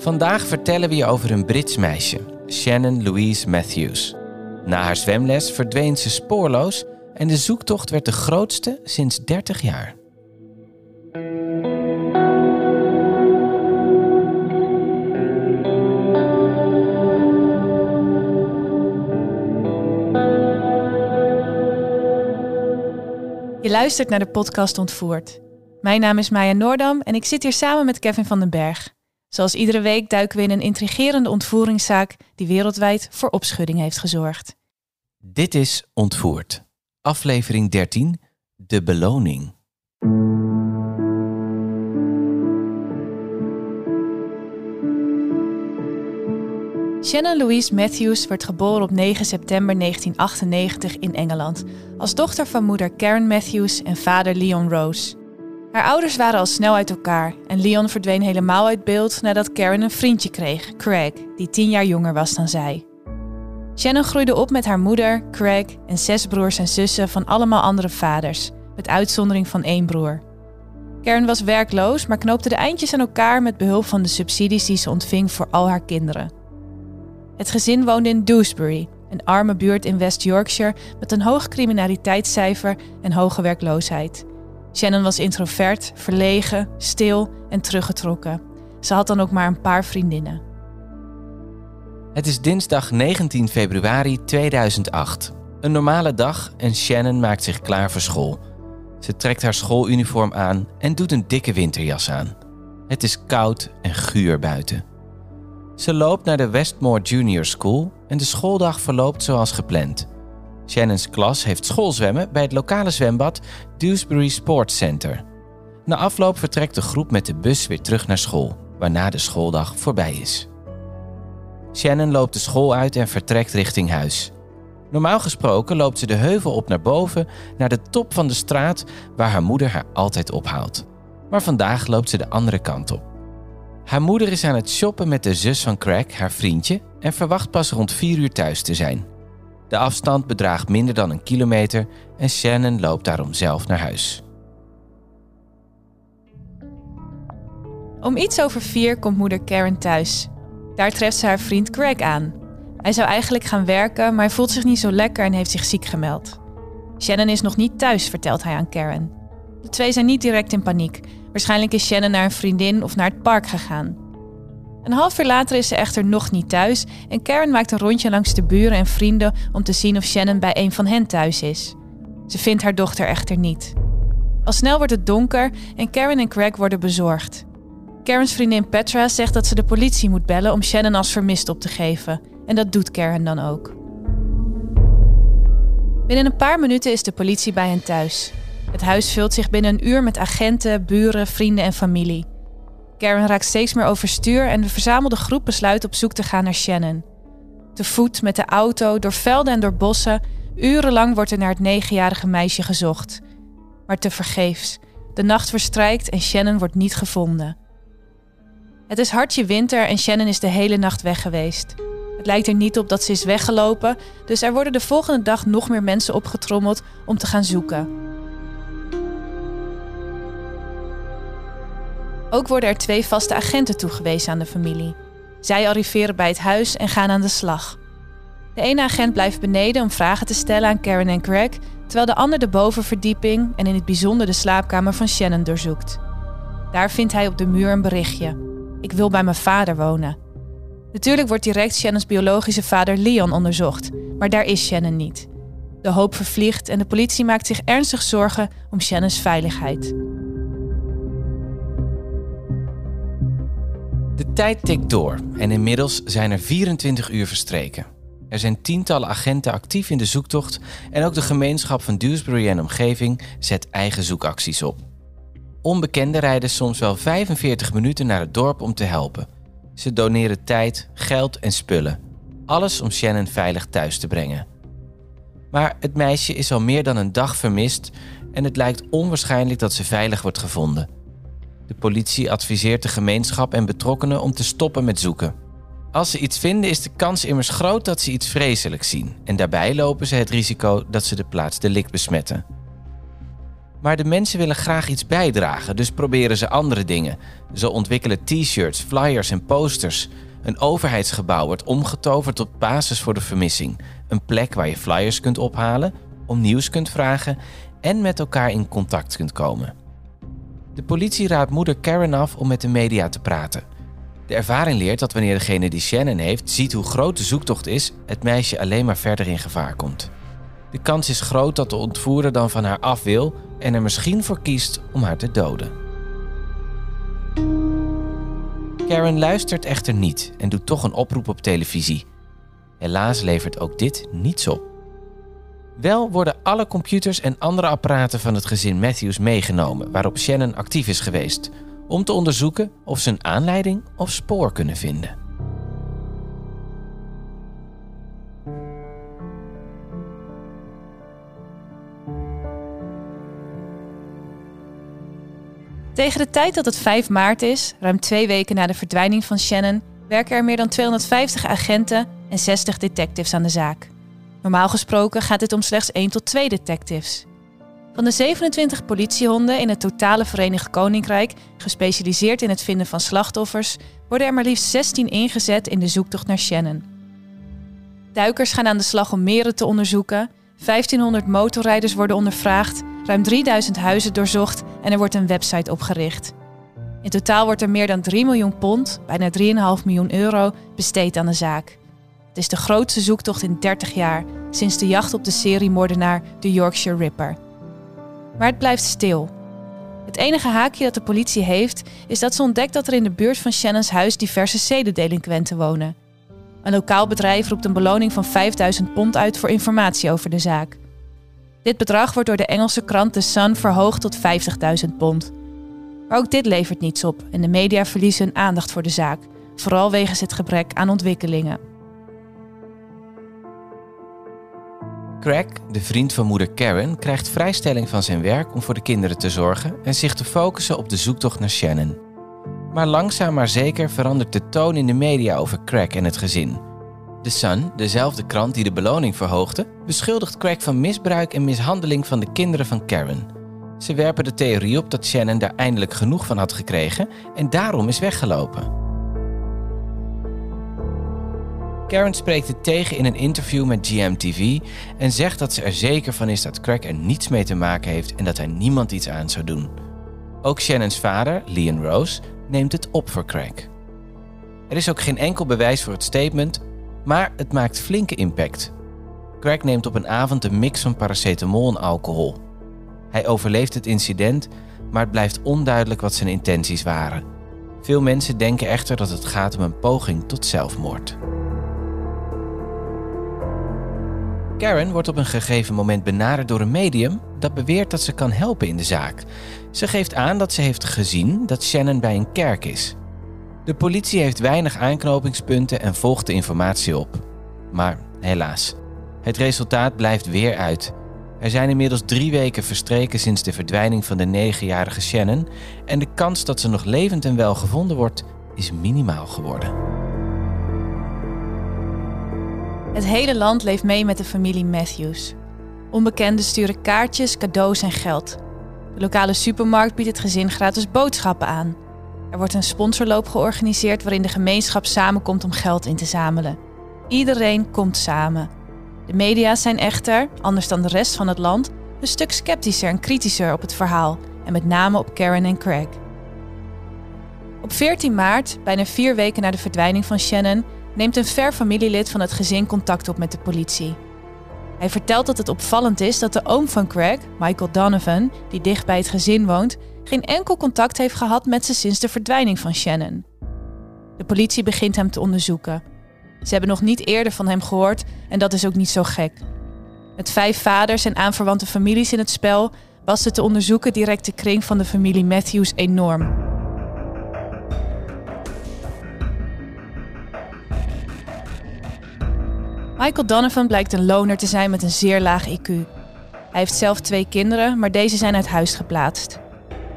Vandaag vertellen we je over een Brits meisje, Shannon Louise Matthews. Na haar zwemles verdween ze spoorloos en de zoektocht werd de grootste sinds 30 jaar. Je luistert naar de podcast Ontvoerd. Mijn naam is Maya Noordam en ik zit hier samen met Kevin van den Berg. Zoals iedere week duiken we in een intrigerende ontvoeringszaak die wereldwijd voor opschudding heeft gezorgd. Dit is Ontvoerd, aflevering 13, De Beloning. Shannon Louise Matthews werd geboren op 9 september 1998 in Engeland als dochter van moeder Karen Matthews en vader Leon Rose. Haar ouders waren al snel uit elkaar en Leon verdween helemaal uit beeld nadat Karen een vriendje kreeg, Craig, die tien jaar jonger was dan zij. Shannon groeide op met haar moeder, Craig en zes broers en zussen van allemaal andere vaders, met uitzondering van één broer. Karen was werkloos, maar knoopte de eindjes aan elkaar met behulp van de subsidies die ze ontving voor al haar kinderen. Het gezin woonde in Dewsbury, een arme buurt in West Yorkshire met een hoog criminaliteitscijfer en hoge werkloosheid. Shannon was introvert, verlegen, stil en teruggetrokken. Ze had dan ook maar een paar vriendinnen. Het is dinsdag 19 februari 2008. Een normale dag en Shannon maakt zich klaar voor school. Ze trekt haar schooluniform aan en doet een dikke winterjas aan. Het is koud en guur buiten. Ze loopt naar de Westmore Junior School en de schooldag verloopt zoals gepland. Shannons klas heeft schoolzwemmen bij het lokale zwembad Dewsbury Sports Center. Na afloop vertrekt de groep met de bus weer terug naar school, waarna de schooldag voorbij is. Shannon loopt de school uit en vertrekt richting huis. Normaal gesproken loopt ze de heuvel op naar boven, naar de top van de straat waar haar moeder haar altijd ophaalt. Maar vandaag loopt ze de andere kant op. Haar moeder is aan het shoppen met de zus van Craig, haar vriendje, en verwacht pas rond 4 uur thuis te zijn. De afstand bedraagt minder dan een kilometer en Shannon loopt daarom zelf naar huis. Om iets over vier komt moeder Karen thuis. Daar treft ze haar vriend Craig aan. Hij zou eigenlijk gaan werken, maar voelt zich niet zo lekker en heeft zich ziek gemeld. Shannon is nog niet thuis, vertelt hij aan Karen. De twee zijn niet direct in paniek. Waarschijnlijk is Shannon naar een vriendin of naar het park gegaan. Een half uur later is ze echter nog niet thuis en Karen maakt een rondje langs de buren en vrienden om te zien of Shannon bij een van hen thuis is. Ze vindt haar dochter echter niet. Al snel wordt het donker en Karen en Craig worden bezorgd. Karens vriendin Petra zegt dat ze de politie moet bellen om Shannon als vermist op te geven. En dat doet Karen dan ook. Binnen een paar minuten is de politie bij hen thuis. Het huis vult zich binnen een uur met agenten, buren, vrienden en familie. Karen raakt steeds meer overstuur en de verzamelde groep besluit op zoek te gaan naar Shannon. Te voet, met de auto, door velden en door bossen, urenlang wordt er naar het negenjarige meisje gezocht. Maar tevergeefs. De nacht verstrijkt en Shannon wordt niet gevonden. Het is hartje winter en Shannon is de hele nacht weg geweest. Het lijkt er niet op dat ze is weggelopen, dus er worden de volgende dag nog meer mensen opgetrommeld om te gaan zoeken. Ook worden er twee vaste agenten toegewezen aan de familie. Zij arriveren bij het huis en gaan aan de slag. De ene agent blijft beneden om vragen te stellen aan Karen en Craig, terwijl de ander de bovenverdieping en in het bijzonder de slaapkamer van Shannon doorzoekt. Daar vindt hij op de muur een berichtje. Ik wil bij mijn vader wonen. Natuurlijk wordt direct Shannons biologische vader Leon onderzocht, maar daar is Shannon niet. De hoop vervliegt en de politie maakt zich ernstig zorgen om Shannons veiligheid. Tijd tikt door en inmiddels zijn er 24 uur verstreken. Er zijn tientallen agenten actief in de zoektocht en ook de gemeenschap van Dewsbury en omgeving zet eigen zoekacties op. Onbekenden rijden soms wel 45 minuten naar het dorp om te helpen. Ze doneren tijd, geld en spullen. Alles om Shannon veilig thuis te brengen. Maar het meisje is al meer dan een dag vermist en het lijkt onwaarschijnlijk dat ze veilig wordt gevonden. De politie adviseert de gemeenschap en betrokkenen om te stoppen met zoeken. Als ze iets vinden is de kans immers groot dat ze iets vreselijks zien en daarbij lopen ze het risico dat ze de plaats delict besmetten. Maar de mensen willen graag iets bijdragen, dus proberen ze andere dingen. Ze ontwikkelen t-shirts, flyers en posters. Een overheidsgebouw wordt omgetoverd tot basis voor de vermissing. Een plek waar je flyers kunt ophalen, om nieuws kunt vragen en met elkaar in contact kunt komen. De politie raadt moeder Karen af om met de media te praten. De ervaring leert dat wanneer degene die Shannon heeft ziet hoe groot de zoektocht is, het meisje alleen maar verder in gevaar komt. De kans is groot dat de ontvoerder dan van haar af wil en er misschien voor kiest om haar te doden. Karen luistert echter niet en doet toch een oproep op televisie. Helaas levert ook dit niets op. Wel worden alle computers en andere apparaten van het gezin Matthews meegenomen waarop Shannon actief is geweest, om te onderzoeken of ze een aanleiding of spoor kunnen vinden. Tegen de tijd dat het 5 maart is, ruim twee weken na de verdwijning van Shannon, werken er meer dan 250 agenten en 60 detectives aan de zaak. Normaal gesproken gaat het om slechts 1 tot 2 detectives. Van de 27 politiehonden in het totale Verenigd Koninkrijk, gespecialiseerd in het vinden van slachtoffers, worden er maar liefst 16 ingezet in de zoektocht naar Shannon. Duikers gaan aan de slag om meren te onderzoeken, 1500 motorrijders worden ondervraagd, ruim 3000 huizen doorzocht en er wordt een website opgericht. In totaal wordt er meer dan 3 miljoen pond, bijna 3,5 miljoen euro, besteed aan de zaak. Is de grootste zoektocht in 30 jaar sinds de jacht op de seriemoordenaar de Yorkshire Ripper. Maar het blijft stil. Het enige haakje dat de politie heeft is dat ze ontdekt dat er in de buurt van Shannon's huis diverse zedendelinquenten wonen. Een lokaal bedrijf roept een beloning van 5000 pond uit voor informatie over de zaak. Dit bedrag wordt door de Engelse krant The Sun verhoogd tot 50.000 pond. Maar ook dit levert niets op en de media verliezen hun aandacht voor de zaak, vooral wegens het gebrek aan ontwikkelingen. Craig, de vriend van moeder Karen, krijgt vrijstelling van zijn werk om voor de kinderen te zorgen en zich te focussen op de zoektocht naar Shannon. Maar langzaam maar zeker verandert de toon in de media over Craig en het gezin. The Sun, dezelfde krant die de beloning verhoogde, beschuldigt Craig van misbruik en mishandeling van de kinderen van Karen. Ze werpen de theorie op dat Shannon daar eindelijk genoeg van had gekregen en daarom is weggelopen. Karen spreekt het tegen in een interview met GMTV en zegt dat ze er zeker van is dat Craig er niets mee te maken heeft en dat hij niemand iets aan zou doen. Ook Shannons vader, Leon Rose, neemt het op voor Craig. Er is ook geen enkel bewijs voor het statement, maar het maakt flinke impact. Craig neemt op een avond een mix van paracetamol en alcohol. Hij overleeft het incident, maar het blijft onduidelijk wat zijn intenties waren. Veel mensen denken echter dat het gaat om een poging tot zelfmoord. Karen wordt op een gegeven moment benaderd door een medium dat beweert dat ze kan helpen in de zaak. Ze geeft aan dat ze heeft gezien dat Shannon bij een kerk is. De politie heeft weinig aanknopingspunten en volgt de informatie op. Maar helaas, het resultaat blijft weer uit. Er zijn inmiddels drie weken verstreken sinds de verdwijning van de negenjarige Shannon en de kans dat ze nog levend en wel gevonden wordt is minimaal geworden. Het hele land leeft mee met de familie Matthews. Onbekenden sturen kaartjes, cadeaus en geld. De lokale supermarkt biedt het gezin gratis boodschappen aan. Er wordt een sponsorloop georganiseerd waarin de gemeenschap samenkomt om geld in te zamelen. Iedereen komt samen. De media zijn echter, anders dan de rest van het land, een stuk sceptischer en kritischer op het verhaal en met name op Karen en Craig. Op 14 maart, bijna vier weken na de verdwijning van Shannon, neemt een ver familielid van het gezin contact op met de politie. Hij vertelt dat het opvallend is dat de oom van Craig, Michael Donovan, die dicht bij het gezin woont, geen enkel contact heeft gehad met ze sinds de verdwijning van Shannon. De politie begint hem te onderzoeken. Ze hebben nog niet eerder van hem gehoord en dat is ook niet zo gek. Met vijf vaders en aanverwante families in het spel was de te onderzoeken directe kring van de familie Matthews enorm. Michael Donovan blijkt een loner te zijn met een zeer laag IQ. Hij heeft zelf twee kinderen, maar deze zijn uit huis geplaatst.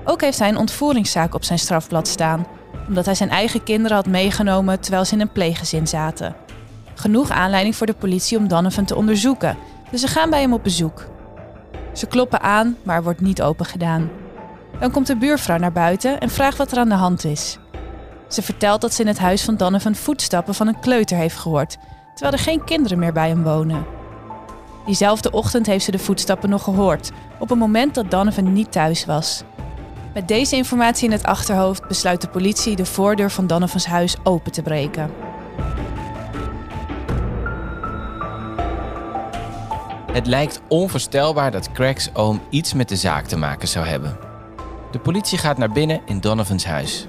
Ook heeft hij een ontvoeringszaak op zijn strafblad staan, omdat hij zijn eigen kinderen had meegenomen terwijl ze in een pleeggezin zaten. Genoeg aanleiding voor de politie om Donovan te onderzoeken, dus ze gaan bij hem op bezoek. Ze kloppen aan, maar er wordt niet open gedaan. Dan komt de buurvrouw naar buiten en vraagt wat er aan de hand is. Ze vertelt dat ze in het huis van Donovan voetstappen van een kleuter heeft gehoord, terwijl er geen kinderen meer bij hem wonen. Diezelfde ochtend heeft ze de voetstappen nog gehoord, op een moment dat Donovan niet thuis was. Met deze informatie in het achterhoofd besluit de politie de voordeur van Donovans huis open te breken. Het lijkt onvoorstelbaar dat Craig's oom iets met de zaak te maken zou hebben. De politie gaat naar binnen in Donovans huis.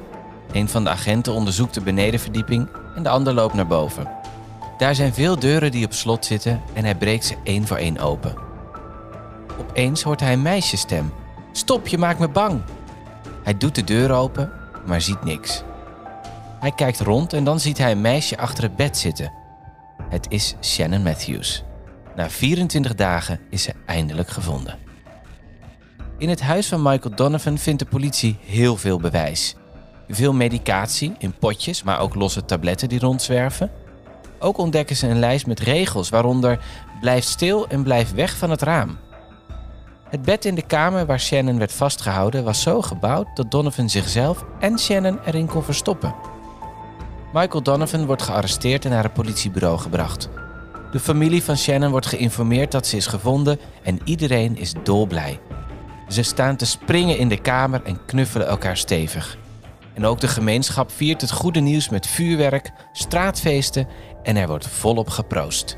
Een van de agenten onderzoekt de benedenverdieping en de ander loopt naar boven. Daar zijn veel deuren die op slot zitten en hij breekt ze één voor één open. Opeens hoort hij een meisjesstem. Stop, je maakt me bang. Hij doet de deur open, maar ziet niks. Hij kijkt rond en dan ziet hij een meisje achter het bed zitten. Het is Shannon Matthews. Na 24 dagen is ze eindelijk gevonden. In het huis van Michael Donovan vindt de politie heel veel bewijs. Veel medicatie in potjes, maar ook losse tabletten die rondzwerven. Ook ontdekken ze een lijst met regels, waaronder blijf stil en blijf weg van het raam. Het bed in de kamer waar Shannon werd vastgehouden was zo gebouwd dat Donovan zichzelf en Shannon erin kon verstoppen. Michael Donovan wordt gearresteerd en naar het politiebureau gebracht. De familie van Shannon wordt geïnformeerd dat ze is gevonden en iedereen is dolblij. Ze staan te springen in de kamer en knuffelen elkaar stevig. En ook de gemeenschap viert het goede nieuws met vuurwerk, straatfeesten en er wordt volop geproost.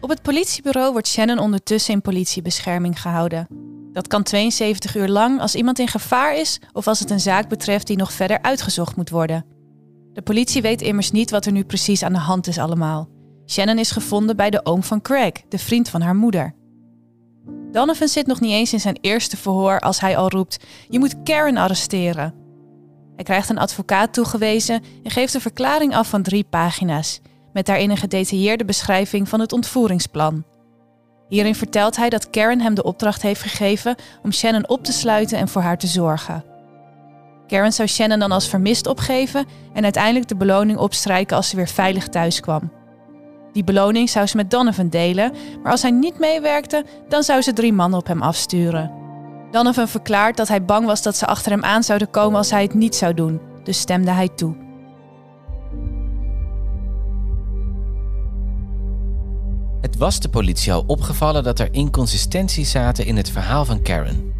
Op het politiebureau wordt Shannon ondertussen in politiebescherming gehouden. Dat kan 72 uur lang als iemand in gevaar is of als het een zaak betreft die nog verder uitgezocht moet worden. De politie weet immers niet wat er nu precies aan de hand is allemaal. Shannon is gevonden bij de oom van Craig, de vriend van haar moeder. Donovan zit nog niet eens in zijn eerste verhoor als hij al roept: Je moet Karen arresteren. Hij krijgt een advocaat toegewezen en geeft een verklaring af van drie pagina's, met daarin een gedetailleerde beschrijving van het ontvoeringsplan. Hierin vertelt hij dat Karen hem de opdracht heeft gegeven om Shannon op te sluiten en voor haar te zorgen. Karen zou Shannon dan als vermist opgeven en uiteindelijk de beloning opstrijken als ze weer veilig thuis kwam. Die beloning zou ze met Donovan delen, maar als hij niet meewerkte, dan zou ze drie mannen op hem afsturen. Donovan verklaart dat hij bang was dat ze achter hem aan zouden komen als hij het niet zou doen, dus stemde hij toe. Het was de politie al opgevallen dat er inconsistenties zaten in het verhaal van Karen.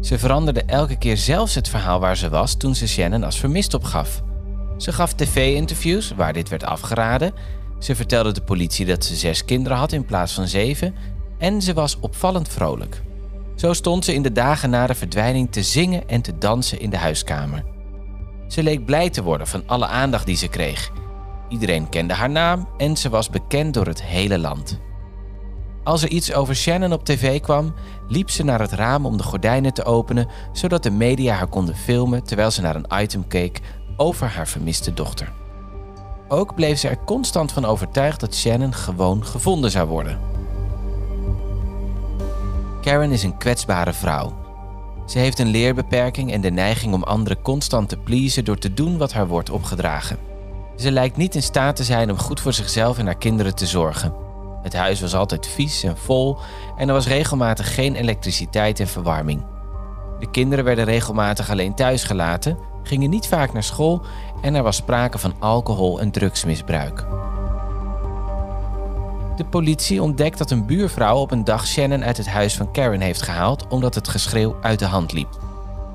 Ze veranderde elke keer zelfs het verhaal waar ze was toen ze Shannon als vermist opgaf. Ze gaf tv-interviews waar dit werd afgeraden. Ze vertelde de politie dat ze zes kinderen had in plaats van zeven. En ze was opvallend vrolijk. Zo stond ze in de dagen na de verdwijning te zingen en te dansen in de huiskamer. Ze leek blij te worden van alle aandacht die ze kreeg. Iedereen kende haar naam en ze was bekend door het hele land. Als er iets over Shannon op tv kwam, liep ze naar het raam om de gordijnen te openen, zodat de media haar konden filmen terwijl ze naar een item keek over haar vermiste dochter. Ook bleef ze er constant van overtuigd dat Shannon gewoon gevonden zou worden. Karen is een kwetsbare vrouw. Ze heeft een leerbeperking en de neiging om anderen constant te pleasen door te doen wat haar wordt opgedragen. Ze lijkt niet in staat te zijn om goed voor zichzelf en haar kinderen te zorgen. Het huis was altijd vies en vol en er was regelmatig geen elektriciteit en verwarming. De kinderen werden regelmatig alleen thuis gelaten, gingen niet vaak naar school en er was sprake van alcohol- en drugsmisbruik. De politie ontdekt dat een buurvrouw op een dag Shannon uit het huis van Karen heeft gehaald omdat het geschreeuw uit de hand liep.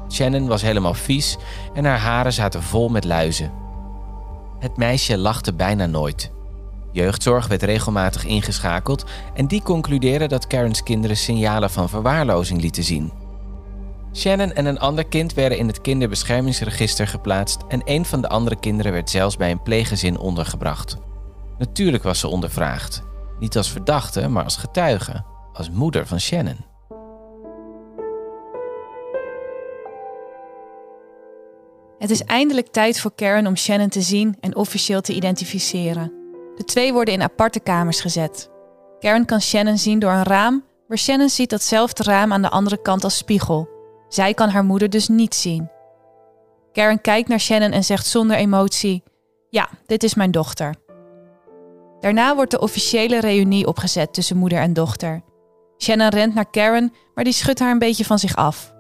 Shannon was helemaal vies en haar haren zaten vol met luizen. Het meisje lachte bijna nooit. Jeugdzorg werd regelmatig ingeschakeld en die concludeerde dat Karens kinderen signalen van verwaarlozing lieten zien. Shannon en een ander kind werden in het kinderbeschermingsregister geplaatst en een van de andere kinderen werd zelfs bij een pleeggezin ondergebracht. Natuurlijk was ze ondervraagd. Niet als verdachte, maar als getuige, als moeder van Shannon. Het is eindelijk tijd voor Karen om Shannon te zien en officieel te identificeren. De twee worden in aparte kamers gezet. Karen kan Shannon zien door een raam, maar Shannon ziet datzelfde raam aan de andere kant als spiegel. Zij kan haar moeder dus niet zien. Karen kijkt naar Shannon en zegt zonder emotie: Ja, dit is mijn dochter. Daarna wordt de officiële reunie opgezet tussen moeder en dochter. Shannon rent naar Karen, maar die schudt haar een beetje van zich af.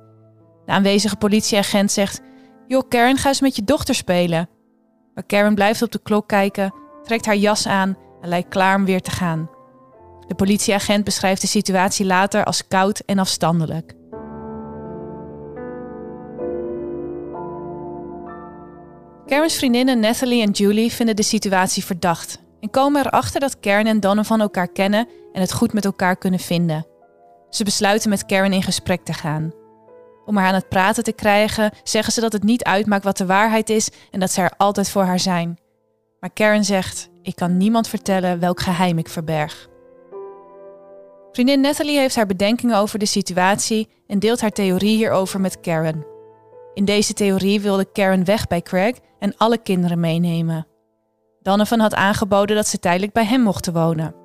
De aanwezige politieagent zegt: Joh, Karen, ga eens met je dochter spelen. Maar Karen blijft op de klok kijken, trekt haar jas aan en lijkt klaar om weer te gaan. De politieagent beschrijft de situatie later als koud en afstandelijk. Karen's vriendinnen Natalie en Julie vinden de situatie verdacht en komen erachter dat Karen en Donovan elkaar kennen en het goed met elkaar kunnen vinden. Ze besluiten met Karen in gesprek te gaan. Om haar aan het praten te krijgen, zeggen ze dat het niet uitmaakt wat de waarheid is en dat ze er altijd voor haar zijn. Maar Karen zegt: Ik kan niemand vertellen welk geheim ik verberg. Vriendin Natalie heeft haar bedenkingen over de situatie en deelt haar theorie hierover met Karen. In deze theorie wilde Karen weg bij Craig en alle kinderen meenemen. Donovan had aangeboden dat ze tijdelijk bij hem mochten wonen.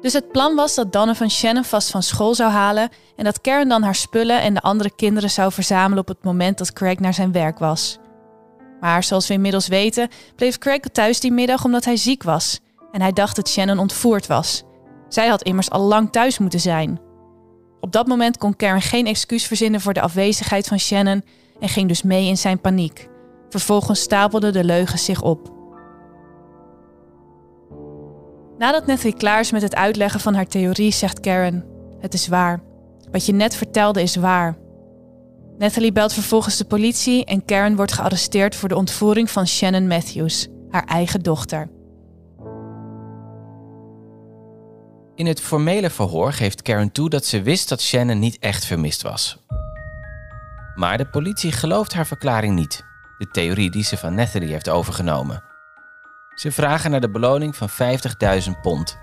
Dus het plan was dat Donovan Shannon vast van school zou halen en dat Karen dan haar spullen en de andere kinderen zou verzamelen op het moment dat Craig naar zijn werk was. Maar zoals we inmiddels weten, bleef Craig thuis die middag omdat hij ziek was en hij dacht dat Shannon ontvoerd was. Zij had immers al lang thuis moeten zijn. Op dat moment kon Karen geen excuus verzinnen voor de afwezigheid van Shannon en ging dus mee in zijn paniek. Vervolgens stapelden de leugens zich op. Nadat Natalie klaar is met het uitleggen van haar theorie, zegt Karen: Het is waar. Wat je net vertelde is waar. Natalie belt vervolgens de politie en Karen wordt gearresteerd voor de ontvoering van Shannon Matthews, haar eigen dochter. In het formele verhoor geeft Karen toe dat ze wist dat Shannon niet echt vermist was. Maar de politie gelooft haar verklaring niet, de theorie die ze van Natalie heeft overgenomen. Ze vragen naar de beloning van 50.000 pond.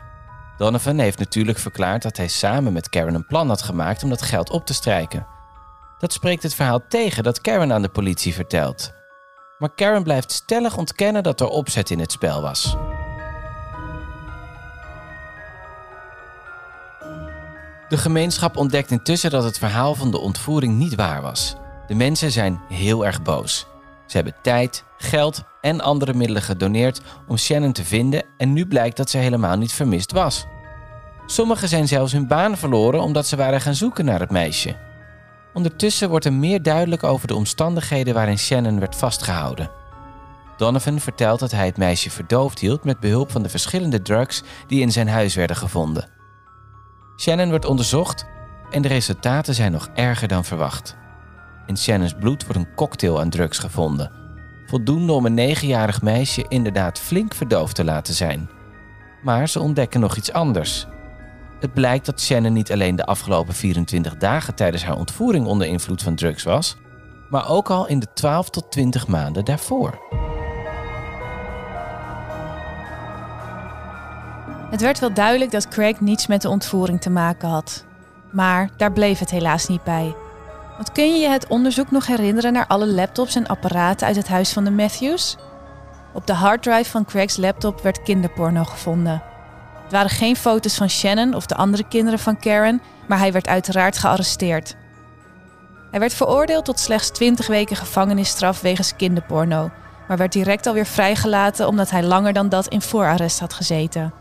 Donovan heeft natuurlijk verklaard dat hij samen met Karen een plan had gemaakt om dat geld op te strijken. Dat spreekt het verhaal tegen dat Karen aan de politie vertelt. Maar Karen blijft stellig ontkennen dat er opzet in het spel was. De gemeenschap ontdekt intussen dat het verhaal van de ontvoering niet waar was. De mensen zijn heel erg boos. Ze hebben tijd, geld en andere middelen gedoneerd om Shannon te vinden en nu blijkt dat ze helemaal niet vermist was. Sommigen zijn zelfs hun baan verloren omdat ze waren gaan zoeken naar het meisje. Ondertussen wordt er meer duidelijk over de omstandigheden waarin Shannon werd vastgehouden. Donovan vertelt dat hij het meisje verdoofd hield met behulp van de verschillende drugs die in zijn huis werden gevonden. Shannon wordt onderzocht en de resultaten zijn nog erger dan verwacht. In Shannons bloed wordt een cocktail aan drugs gevonden. Voldoende om een negenjarig meisje inderdaad flink verdoofd te laten zijn. Maar ze ontdekken nog iets anders. Het blijkt dat Shannon niet alleen de afgelopen 24 dagen tijdens haar ontvoering onder invloed van drugs was, maar ook al in de 12 tot 20 maanden daarvoor. Het werd wel duidelijk dat Craig niets met de ontvoering te maken had. Maar daar bleef het helaas niet bij. Want kun je je het onderzoek nog herinneren naar alle laptops en apparaten uit het huis van de Matthews? Op de harddrive van Craig's laptop werd kinderporno gevonden. Het waren geen foto's van Shannon of de andere kinderen van Karen, maar hij werd uiteraard gearresteerd. Hij werd veroordeeld tot slechts 20 weken gevangenisstraf wegens kinderporno, maar werd direct alweer vrijgelaten omdat hij langer dan dat in voorarrest had gezeten.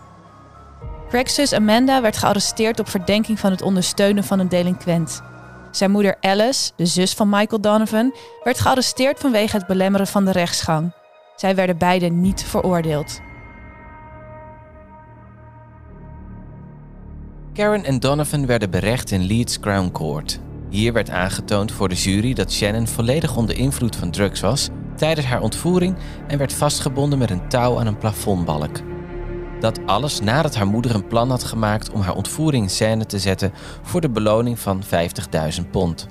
Zus Amanda werd gearresteerd op verdenking van het ondersteunen van een delinquent. Zijn moeder Alice, de zus van Michael Donovan, werd gearresteerd vanwege het belemmeren van de rechtsgang. Zij werden beide niet veroordeeld. Karen en Donovan werden berecht in Leeds Crown Court. Hier werd aangetoond voor de jury dat Shannon volledig onder invloed van drugs was tijdens haar ontvoering en werd vastgebonden met een touw aan een plafondbalk. Dat alles nadat haar moeder een plan had gemaakt om haar ontvoering in scène te zetten voor de beloning van 50.000 pond.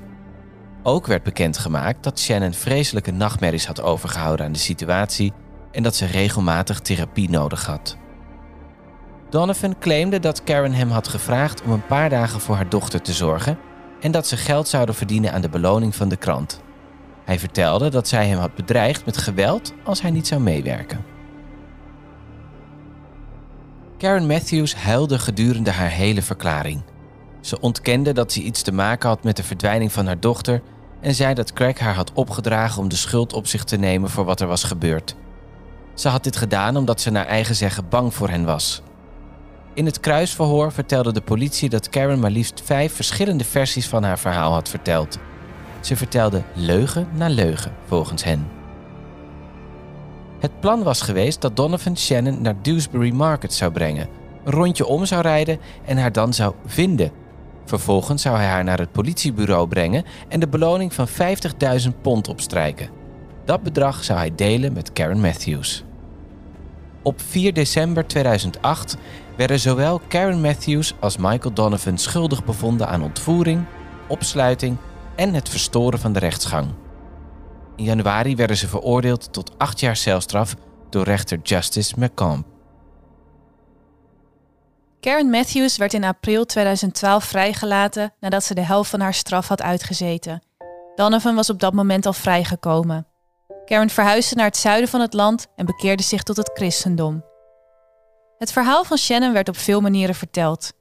Ook werd bekendgemaakt dat Shannon vreselijke nachtmerries had overgehouden aan de situatie en dat ze regelmatig therapie nodig had. Donovan claimde dat Karen hem had gevraagd om een paar dagen voor haar dochter te zorgen en dat ze geld zouden verdienen aan de beloning van de krant. Hij vertelde dat zij hem had bedreigd met geweld als hij niet zou meewerken. Karen Matthews huilde gedurende haar hele verklaring. Ze ontkende dat ze iets te maken had met de verdwijning van haar dochter en zei dat Craig haar had opgedragen om de schuld op zich te nemen voor wat er was gebeurd. Ze had dit gedaan omdat ze naar eigen zeggen bang voor hen was. In het kruisverhoor vertelde de politie dat Karen maar liefst vijf verschillende versies van haar verhaal had verteld. Ze vertelde leugen na leugen, volgens hen. Het plan was geweest dat Donovan Shannon naar Dewsbury Market zou brengen, een rondje om zou rijden en haar dan zou vinden. Vervolgens zou hij haar naar het politiebureau brengen en de beloning van 50.000 pond opstrijken. Dat bedrag zou hij delen met Karen Matthews. Op 4 december 2008 werden zowel Karen Matthews als Michael Donovan schuldig bevonden aan ontvoering, opsluiting en het verstoren van de rechtsgang. In januari werden ze veroordeeld tot acht jaar celstraf door rechter Justice McComb. Karen Matthews werd in april 2012 vrijgelaten nadat ze de helft van haar straf had uitgezeten. Donovan was op dat moment al vrijgekomen. Karen verhuisde naar het zuiden van het land en bekeerde zich tot het christendom. Het verhaal van Shannon werd op veel manieren verteld.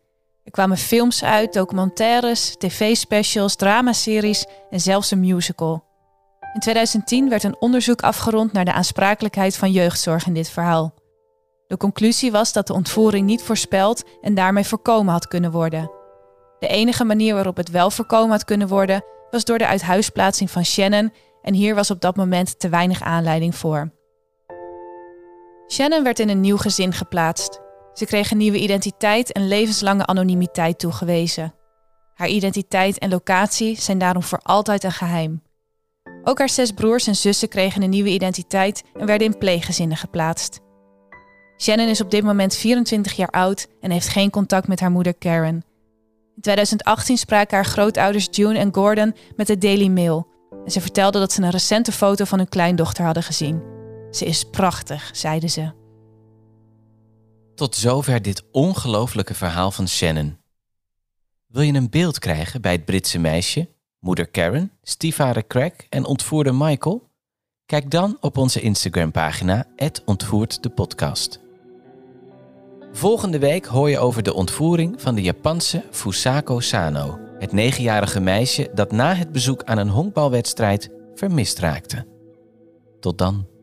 Er kwamen films uit, documentaires, tv-specials, dramaseries en zelfs een musical. In 2010 werd een onderzoek afgerond naar de aansprakelijkheid van jeugdzorg in dit verhaal. De conclusie was dat de ontvoering niet voorspeld en daarmee voorkomen had kunnen worden. De enige manier waarop het wel voorkomen had kunnen worden was door de uithuisplaatsing van Shannon en hier was op dat moment te weinig aanleiding voor. Shannon werd in een nieuw gezin geplaatst. Ze kreeg een nieuwe identiteit en levenslange anonimiteit toegewezen. Haar identiteit en locatie zijn daarom voor altijd een geheim. Ook haar zes broers en zussen kregen een nieuwe identiteit en werden in pleeggezinnen geplaatst. Shannon is op dit moment 24 jaar oud en heeft geen contact met haar moeder Karen. In 2018 spraken haar grootouders June en Gordon met de Daily Mail en ze vertelden dat ze een recente foto van hun kleindochter hadden gezien. Ze is prachtig, zeiden ze. Tot zover dit ongelooflijke verhaal van Shannon. Wil je een beeld krijgen bij het Britse meisje, moeder Karen, stiefvader Craig en ontvoerder Michael? Kijk dan op onze Instagram-pagina, ontvoert de podcast. Volgende week hoor je over de ontvoering van de Japanse Fusako Sano, het negenjarige meisje dat na het bezoek aan een honkbalwedstrijd vermist raakte. Tot dan.